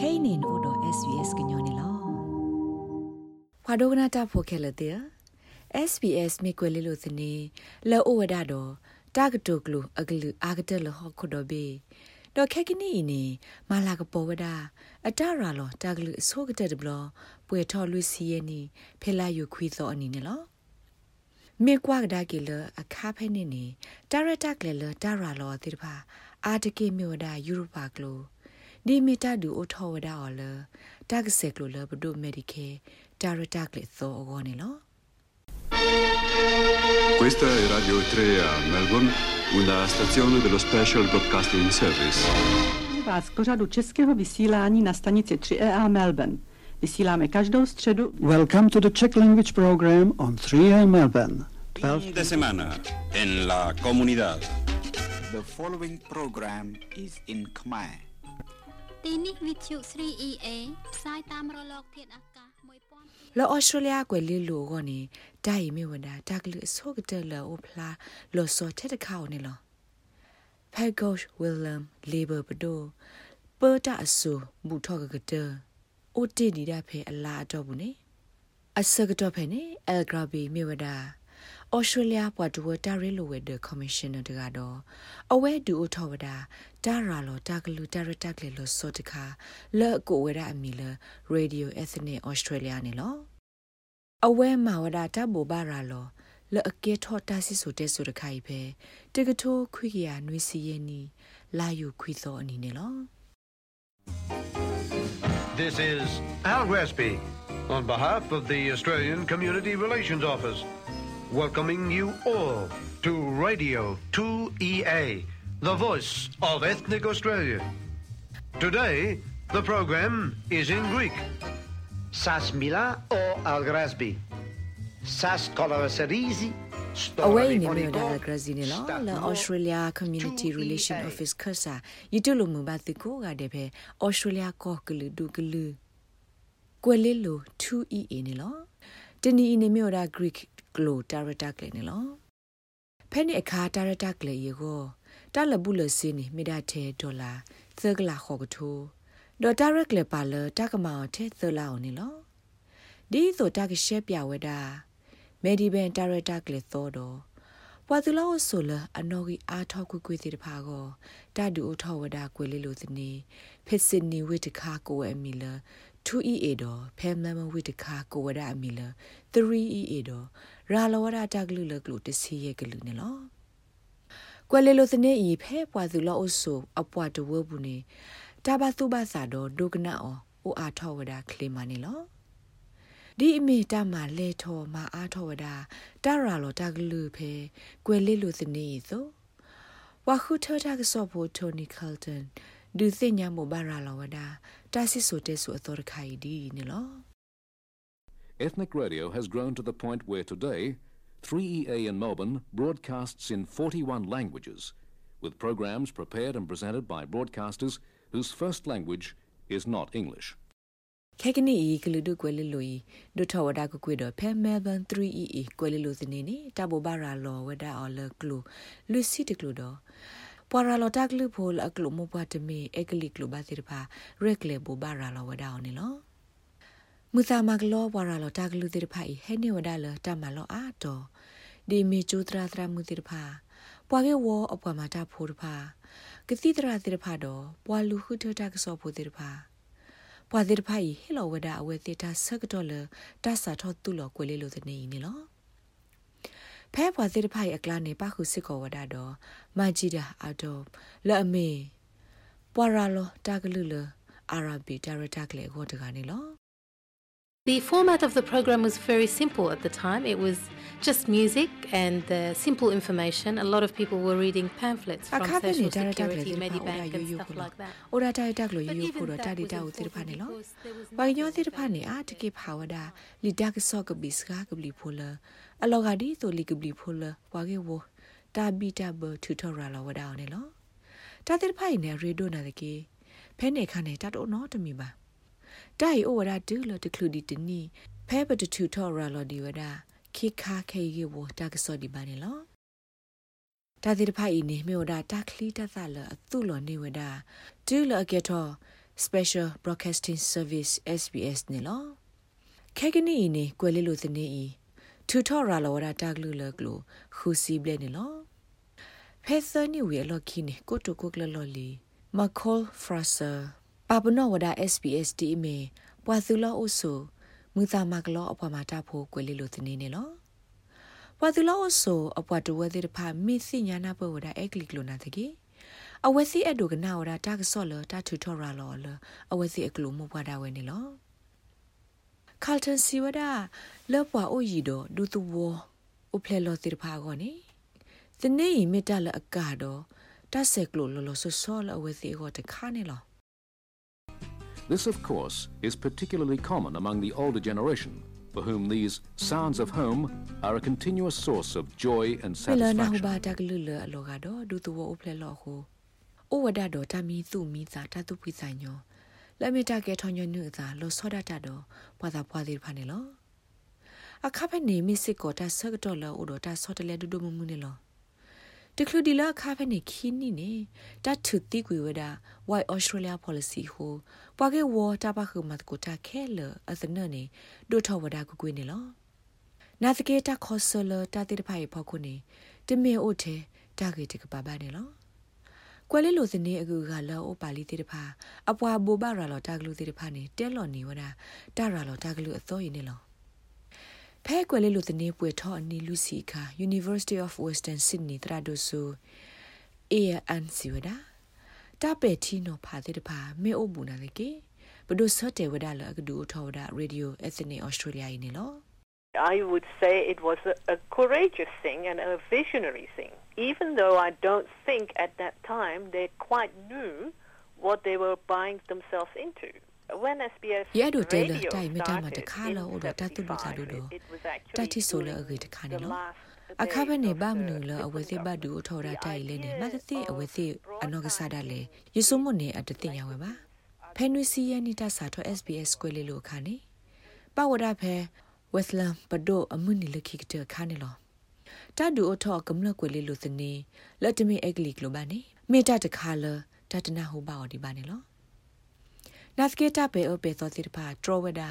kainin odo svs gnyone lo phadogna ta phokhela te SBS မိကွယ်လေးလို့စနေလောဩဝဒတော့တာဂတုကလူအကလူအာဂတလဟခုဒဘေတော့ခက်ကနီနီမာလာကပေါ်ဝဒအတရာလောတာဂလူအစိုးကတဲ့ဘလပွေထော်လူစီယနီဖဲလာယူခွီသောအနီနေလောမေကွာကဒါကီလအခါဖဲနေနေတာရတက်လေလတာရာလောတိတဖာအာတကေမြေဝဒယူရိုပါကလို ဒီမီတာဒူအိုထောဝဒအော်လတက်ဆက်ကလိုလဘဒိုမေဒီကေတာရတက်လေသောအောနေလော Questa è Radio 3 a Melbourne, una stazione dello Special Broadcasting Service. Vás k pořadu českého vysílání na stanici 3EA Melbourne. Vysíláme každou středu. Welcome to the Czech language program on 3A Melbourne. Fin de semana en la comunidad. The following program is in Khmer. ទីនេះវិទ្យុ 3EA ផ្សាយតាមរលកធាតុអាកាស1000လောဩစတြေးလျကွယ်လေးလိုကောနေတိုင်မေဝဒတာကလူဆိုကတဲ့လောဖလာလောစောတဲ့တခေါနေလောဖဲဂေါရှ်ဝီလမ်လေဘာဘဒိုပေါ်တာအဆူမူထောက်ကကတဲ့အိုတီဒီဒါဖဲအလာတော့ဘူးနေအစကတော့ဖဲနေအယ်ဂရာဘီမေဝဒါ ဩစတြေးလျပွားတူတာရီလိုဝဲဒကော်မရှင်နာတကတော့အဝဲဒူအိုထောဝဒါတာရာလောတာကလူတာရတက်လေလို့စောတခါလဲ့ကိုဝဲရအမီလရေဒီယိုအက်သနစ်ဩစတြေးလျနေလောအဝဲမာဝဒါတဘူဘာရာလောလဲ့အကေထောတာစီဆိုတဲ့ဆိုတခိုင်ပဲတကထိုးခွိကရနွေစီယနီလာယူခွိသောအနေနဲ့လော This is Al Gresby on behalf of the Australian Community Relations Office, welcoming you all to Radio 2EA, the voice of ethnic Australia. Today, the program is in Greek. Sas Mila or Al Gresby. Sas Colaserisi. အဝဲနေမြေဒါဂရဇီနီလောလာဩစတြေးလျ community relation office ခဆာယတူလိုမဘတ်ကိုကတဲ့ပဲဩစတြေးလျကောကလူဒူကလူကွယ်လီလို 2EA နေလောတနီနေမြေဒါ Greek ကလို tarata ကလေးနေလောဖဲနေအခါ tarata ကလေးရောတလဘူးလစင်းနေမိဒါတဲ့ဒေါ်လာသကလာခေါကထိုဒေါ် tarata ကလေးပါလတကမောင်တဲ့သလာအောင်နေလောဒီဆိုတကရှက်ပြဝဲတာမေဒီဘန်ဒါရိုက်တာကလေးသောတော့ပွာသူလောဆိုလအနော်ကြီးအားထောက်ကွကွေစီတဖာကောတာဒူအထောဝဒါကွေလေးလိုသနေဖစ်စနီဝိတခါကိုအမီလာ 2EA တော့ဖဲမမဝိတခါကိုဝဒါအမီလာ 3EA တော့ ရာလဝဒါတကလူလကလူတစီရဲ့ကလူနေလောကွယ်လေးလိုသနေဤဖဲပွာသူလောအဆိုအပွားတဝဘူးနေတာဘသူဘာသာတော့ဒုကနာအောအိုအားထောဝဒါကလေးမနေလောဒီအမေတမလဲထောမအားထောဝဒတရာလောတကလူဖဲကွယ်လေးလူစနေသောဝခုထထကဆော့ဖို့တိုနီကယ်တန်ဒူသိညာမဘာရာလောဝဒတာစစ်ဆိုတဲဆိုအတော်ခိုင်ဒီနေလော Ethnic radio has grown to the point where today 3EA in Melbourne broadcasts in 41 languages, with programs prepared and presented by broadcasters whose first language is not English. ခဲကနီဤကလူဒုကွယ်လလူဤဒုထဝဒါကကွေတော့ဖဲမဲဘန် 3E ကွယ်လလူစနေနီတဘောဘာရာလောဝဒါအော်လ မပွားတမီအကလီကလူဘာစီတဖာရက်လေဘောဘာရာလောဝဒါအော်နီလောမူသာမကလောပွာရာလောတကလူတိတဖာဤဟဲနေဝဒါလတမလောအာတော့ဒီမီကျူတရာတရာမူတိတဖာပွာကေဝအပွာမတာဖိုးတဖာကတိတရာတိတဖာတော့ပွာလူခုထတာကစောဖိုးတိတဖာပွာသေးတဖိုင်ဟီလောဝဒအဝဲသေးတာဆကတော်လတဆာထောတူလောကွေလေးလိုတဲ့နေနေလောဖဲပွာသေးတဖိုင်အကလာနေပါခုစစ်ကောဝဒတော့မဂျီဒါအတော့လအမေပွာရာလောတာကလူလအာရဘီဒါရတာကလေးကိုတကနေလော The format of the program was very simple at the time. It was just music and uh, simple information. A lot of people were reading pamphlets from Social Security, Medibank, and stuff like that. Ora dai dak lo yu ko da di da u tir pha lo. Wa nyo tir pha ne a tike phawada li dak so ka bi ska ka bli phola. A lo ga di to li ka bli phola. Wa ge wo ta bi ta bo tutorial lo wa da ne lo. Ta tir pha ne radio na de ke. Phe ne kha ne ta to no to mi ba. တိုင်အိုဝရဒူလတကလူဒီတနီဖဲပတတူထော်ရလော်ဒီဝဒခိခါခေယေဝတာကစောဒီပါနေလောတာတိဖိုင်နေမြေဝဒတာခလီတသလအသူလော်နေဝဒဒူလအကေထော Special Broadcasting Service SBS နေလောခဲကနီနေကွယ်လေးလိုသနေဤထူထော်ရာလောရာတကလူလကလိုခူစီဘလနေလောဖက်သနီဝီလော်ခီနေကိုတိုကိုကလလော်လီမခေါလ်ဖရာဆာ ပပနောဝဒါ SBS တီမေပွာသူလောအိုဆိုမူသာမကလောအဖွာမာတာဖို့ကွယ်လေးလိုသနေနေလောပွာသူလောအိုဆိုအပွာတဝဲတဲ့ဖာမိစီညာနာဘဝဒါအက်ကလီကလိုနာတကေအဝစီအဒုကနာဝဒါတာကဆော့လတာထူထော်ရာလောလအဝစီအကလူမပွားတာဝဲနေလောခါလ်တန်စီဝဒါလောပွားအိုရီဒိုဒူတူဝအိုဖလေလောတိဖာကောနေသနေမီတလအကတော့တဆက်ကလိုလောလောဆောဆောလအဝစီဟောတခါနေလော This, of course, is particularly common among the older generation, for whom these sounds of home are a continuous source of joy and satisfaction. ဩဝဒတော်တမီသူမီသာတတုပိဆိုင်ညောလက်မီတာကေထောညနုသာလောစောဒတာတော်ဘွာသာဘွာသေးဖာနေလောအခါဖနေမီစစ်ကောတာဆကတော့လောဩတော်တာစောတလဲဒုဒုမမှုနေလော တကလူဒီလာခါဖနေခင်းနီနေတတ်သူတိကွေဝဒ White Australia policy ဟိုပွာကေဝတာပါခုမတ်ကိုတာခဲလအစနနေဒိုထောဝဒကွကွေနေလောနာသကေတာခေါ်ဆလတာတိတဖိုင်ဖောက်ခုနေတမေအိုထဲတာဂေတကပါပါနေလောကွယ်လေးလိုစနေအကူကလောအိုပါလီတေတဖာအပွားဘူဘာရာလောတာဂလူတေတဖာနေတဲလော်နေဝဒတာရာလောတာဂလူအသောရင်းနေလော ဖဲကွယ်လေးလိုစနေပွေထောအနီလူစီခာ University of Western Sydney တရာဒိုဆူ AN စီဝဒတာပဲတီနိုဖာတေတဖာမေအိုဘူနာလေကေဘဒုဆတ်တေဝဒလအကဒူထောဝဒ Radio Ethnic Australia ရင်းနေလော I would say it was a, a, courageous thing and a visionary thing, even though I don't think at that time they quite knew what they were buying themselves into. When SBS radio started in 75, it was actually the last အခါဘနေဘာမနူလအဝစီဘဒူထော်ရတိုင်လဲနေမသတိအဝစီအနောကစားတယ်လေယေဆုမွန်နေအတတင်ရဝဲပါဖဲနွီစီယနီတာစာထော SBS ကွဲလေလို့ခါနေပဝဒဖဲဝက်လမ်ပဒိုအမှုနီလခိကတခါနေလောတဒူအထောကမလကွယ်လေးလို့စနေလက်တမီအက်ကလီကလိုပါနေမေတာတခါလတတနာဟိုပါအော်ဒီပါနေလော နတ်ကေတာပေအပေသောတိတပါထရဝဒါ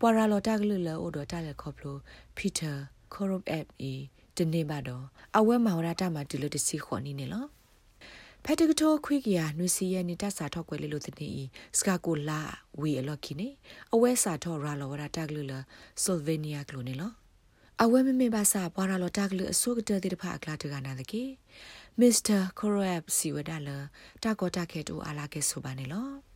ပွာရာလောတာကလူလောအိုဒတာလေခေါပလိုပီတာခေါရဘ်အက်အီတနေပါတော့အဝဲမောင်ရတာမှာဒီလိုတစီခွန်နေနေလောဖက်တကတိုခွိကရနွေစီယနီတဆာထောက်ွယ်လေးလို့တနေစကာကိုလာဝီအလော့ခိနေအဝဲစာထောရာလောဝရတကလူလဆယ်ဗေးနီယာကလိုနေလောအဝဲမမေပါစာပွာရာလောတကလူအစုကတဲ့တဲ့ဖာကလာတကနာတကေမစ္စတာကိုရိုအပ်စီဝဒါလတာကောတာကေတူအလာကေဆိုပါနေလော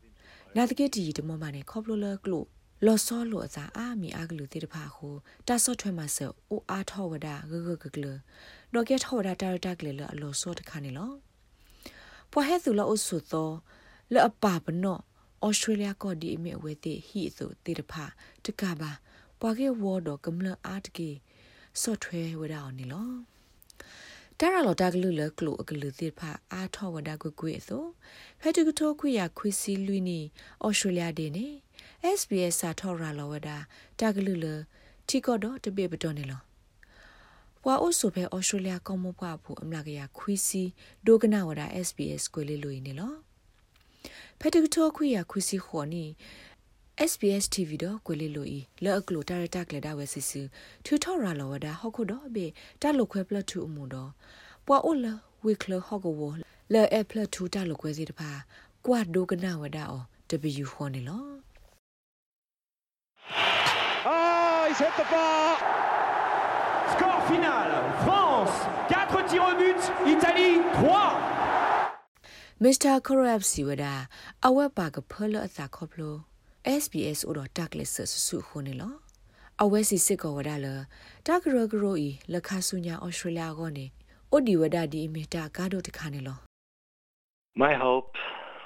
နာတကေတီတမမနဲ့ခေါပလိုလကလိုလော်စောလိုအစာအာမီအာဂလူတေတဖာခုတာဆော့ထွဲမှာဆောအိုအားထောဝဒဂဂဂဂလဒေါ်ကက်ထောဝဒတာရတာကလေလော်လော်စောတခါနေလောပွားဟဲသူလောအဆုသောလောအပါပနော့ဩစတြေးလျကောဒီအမေဝဲတိဟိဆိုတေတဖာတကပါပွားကေဝေါ်တော့ကမလအာတကေဆော့ထွဲဝဒအောင်နေလောတရလော်တာကလူလကလူအကလူတိဖာအာထောဝဒကွကွေဆို ဖဲတူကထိုခွေရခွေစီလူနီဩစတြေးလျဒေနေ SBS စာထော်ရာလောဝဒါတာဂလူလတီကောတော့တပေပတော်နေလောဘွာအိုဆိုဖဲဩစတြေးလျကောမဘွားဘူးအမလာကရခွီစီဒိုကနာဝဒါ SBS ကိုလေးလိုနေလောဖက်တကထောခွေရခွီစီခေါ်နီ SBS TV တော့ကိုလေးလိုဤလော့ကလိုတာရတာကလက်ဒါဝဲစစ်စုထူထော်ရာလောဝဒါဟောက်ခုတော့ဘေတာလိုခွဲပလက်ထူအမှုတော့ပွာအိုလဝီကလဟောက်ကို လော့အပလက်ထူတာလိုခွဲစီတဖာကွာဒိုကနာဝဒါအော် W ခေါ်နေလော he's hit the bar. Score final France 4 tirs au but, Italie 3. Mr. Korab Siwada အဝက်ပါကဖလအသာခေါပလို SBS ဥတော်တက်လက်ဆဆုခုန်လောအဝဲစီစစ်ကောဝဒါလတက်ဂရဂရိုဤလခဆုညာဩစတြေးလျကောနေဩဒီဝဒါဒီမီတာကာဒိုတခါနေလော My hope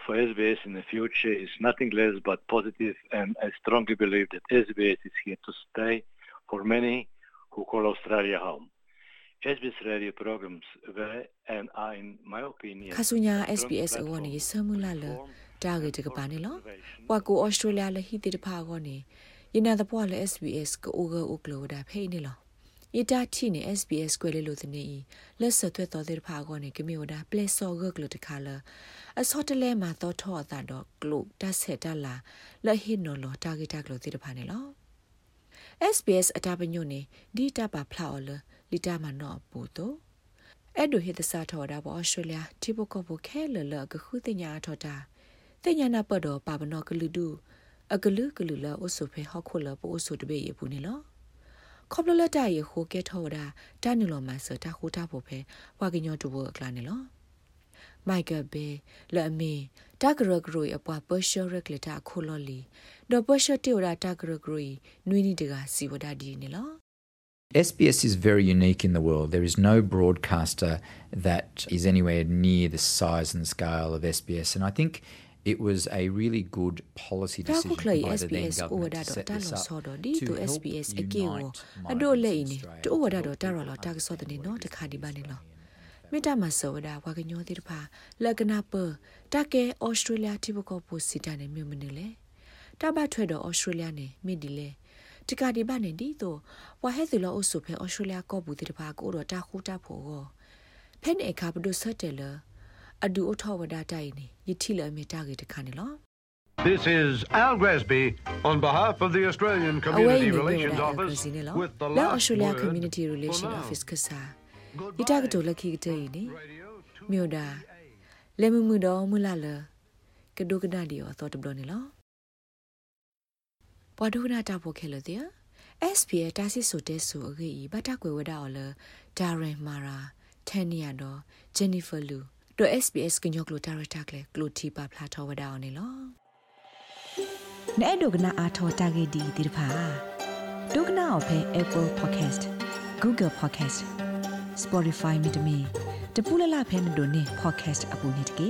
for SBS in the future is nothing less but positive, and I strongly believe that SBS is here to stay for many who call Australia home. SBS radio programs were and are, in my opinion, Kasunya SBS awani samula le dage de ba ne lo. Wa ko Australia le hi de pha go ne. Yina da pwa le SBS ko oga oklo da phei ne lo. ယတာတီနေ SBS ကွဲလေလို့တနေလက်ဆက်သွဲတော်တဲ့ဖာကောနေကမျိုးဒါပလက်စောဂကလို့တခါလအစောတလဲမှာတော့ထောအတာတော့ကလုတဆက်တလာလဟိနော်လောတာဂီတာကလို့တိတဖာနေလော SBS အတာပညွနေဒီတာပါဖလာော်လလီတာမနောပူတော့အဲ့ဒိုဟစ်သစာထော်တာပေါ့ဩစတြေးလျတိဘကဘခဲလလကခုတင်ညာထော်တာတင်ညာနာပတော့ပါဘနောကလူဒူအကလူကလူလာအိုဆိုဖဲဟောက်ခုလပို့အိုဆိုတပေရပူနေလော ခေါပလလက်တရဟိုကဲထော်တာတန်နလောမဆတာခိုတာဖို့ဖဲဝါကညောတူဘကလာနေလောမိုက်ကဘေလအမီတာဂရဂရိုအပွားပရှရကလတာခိုလော်လီဒေါ်ပရှတေရာတာဂရဂရိုနွီနီတကစီဝဒဒီနေလော SBS is very unique in the world. There is no broadcaster that is anywhere near the size and scale of SBS. And I think it was a really good policy decision by the then government to set this up to help unite migrants in Australia. မေတ္တာမဆောဒါဝါကညောတိတဖာလကနာပတကဲဩစတြေးလျတိဘကောပိုစီတန်နေမြို့မနေလေတဘထွဲ့တော့ဩစတြေးလျနေမိဒီလေတကဒီဘာနေဒီတော့ဝါဟဲစီလောအဆုဖဲဩစတြေးလျကောဘူးတိတဖာကိုတော့တာခိုးတာဖို့ကောဖဲနေအခါဘဒုဆက်တယ်လ အဒူအထောဝဒတိုင်နေယတိလအမေတာကြီးတခါနေလော This is Al Gresby on behalf of the Australian Community Relations Office with the last Australia Community Relations Office ကစားဒီတကတိုလခိကတဲ့နေမြို့တာလေမမှုတော်မူလာလကဒုကနာဒီယောသောတဘလနေလောဘွာဒုကနာတာဖို့ခဲလို့တဲ့ SPA တာစီဆိုတဲ့ဆိုအခေဤဘတာကွယ်ဝဒါော်လဒါရင်မာရာတန်နီယာတော့ဂျန်နီဖာလူ တော့ SBS ကညောကလိုတာရတာကလေကလိုတီပါဖလာထောဝဒါော်နေလောနဲ့ဒုကနာအာထောတာဂေဒီဒီဖာဒုကနာအဖဲ Apple Podcast Google Podcast Spotify မြေတမီတပူလလဖဲမတို့နေ podcast အပူနေတကေ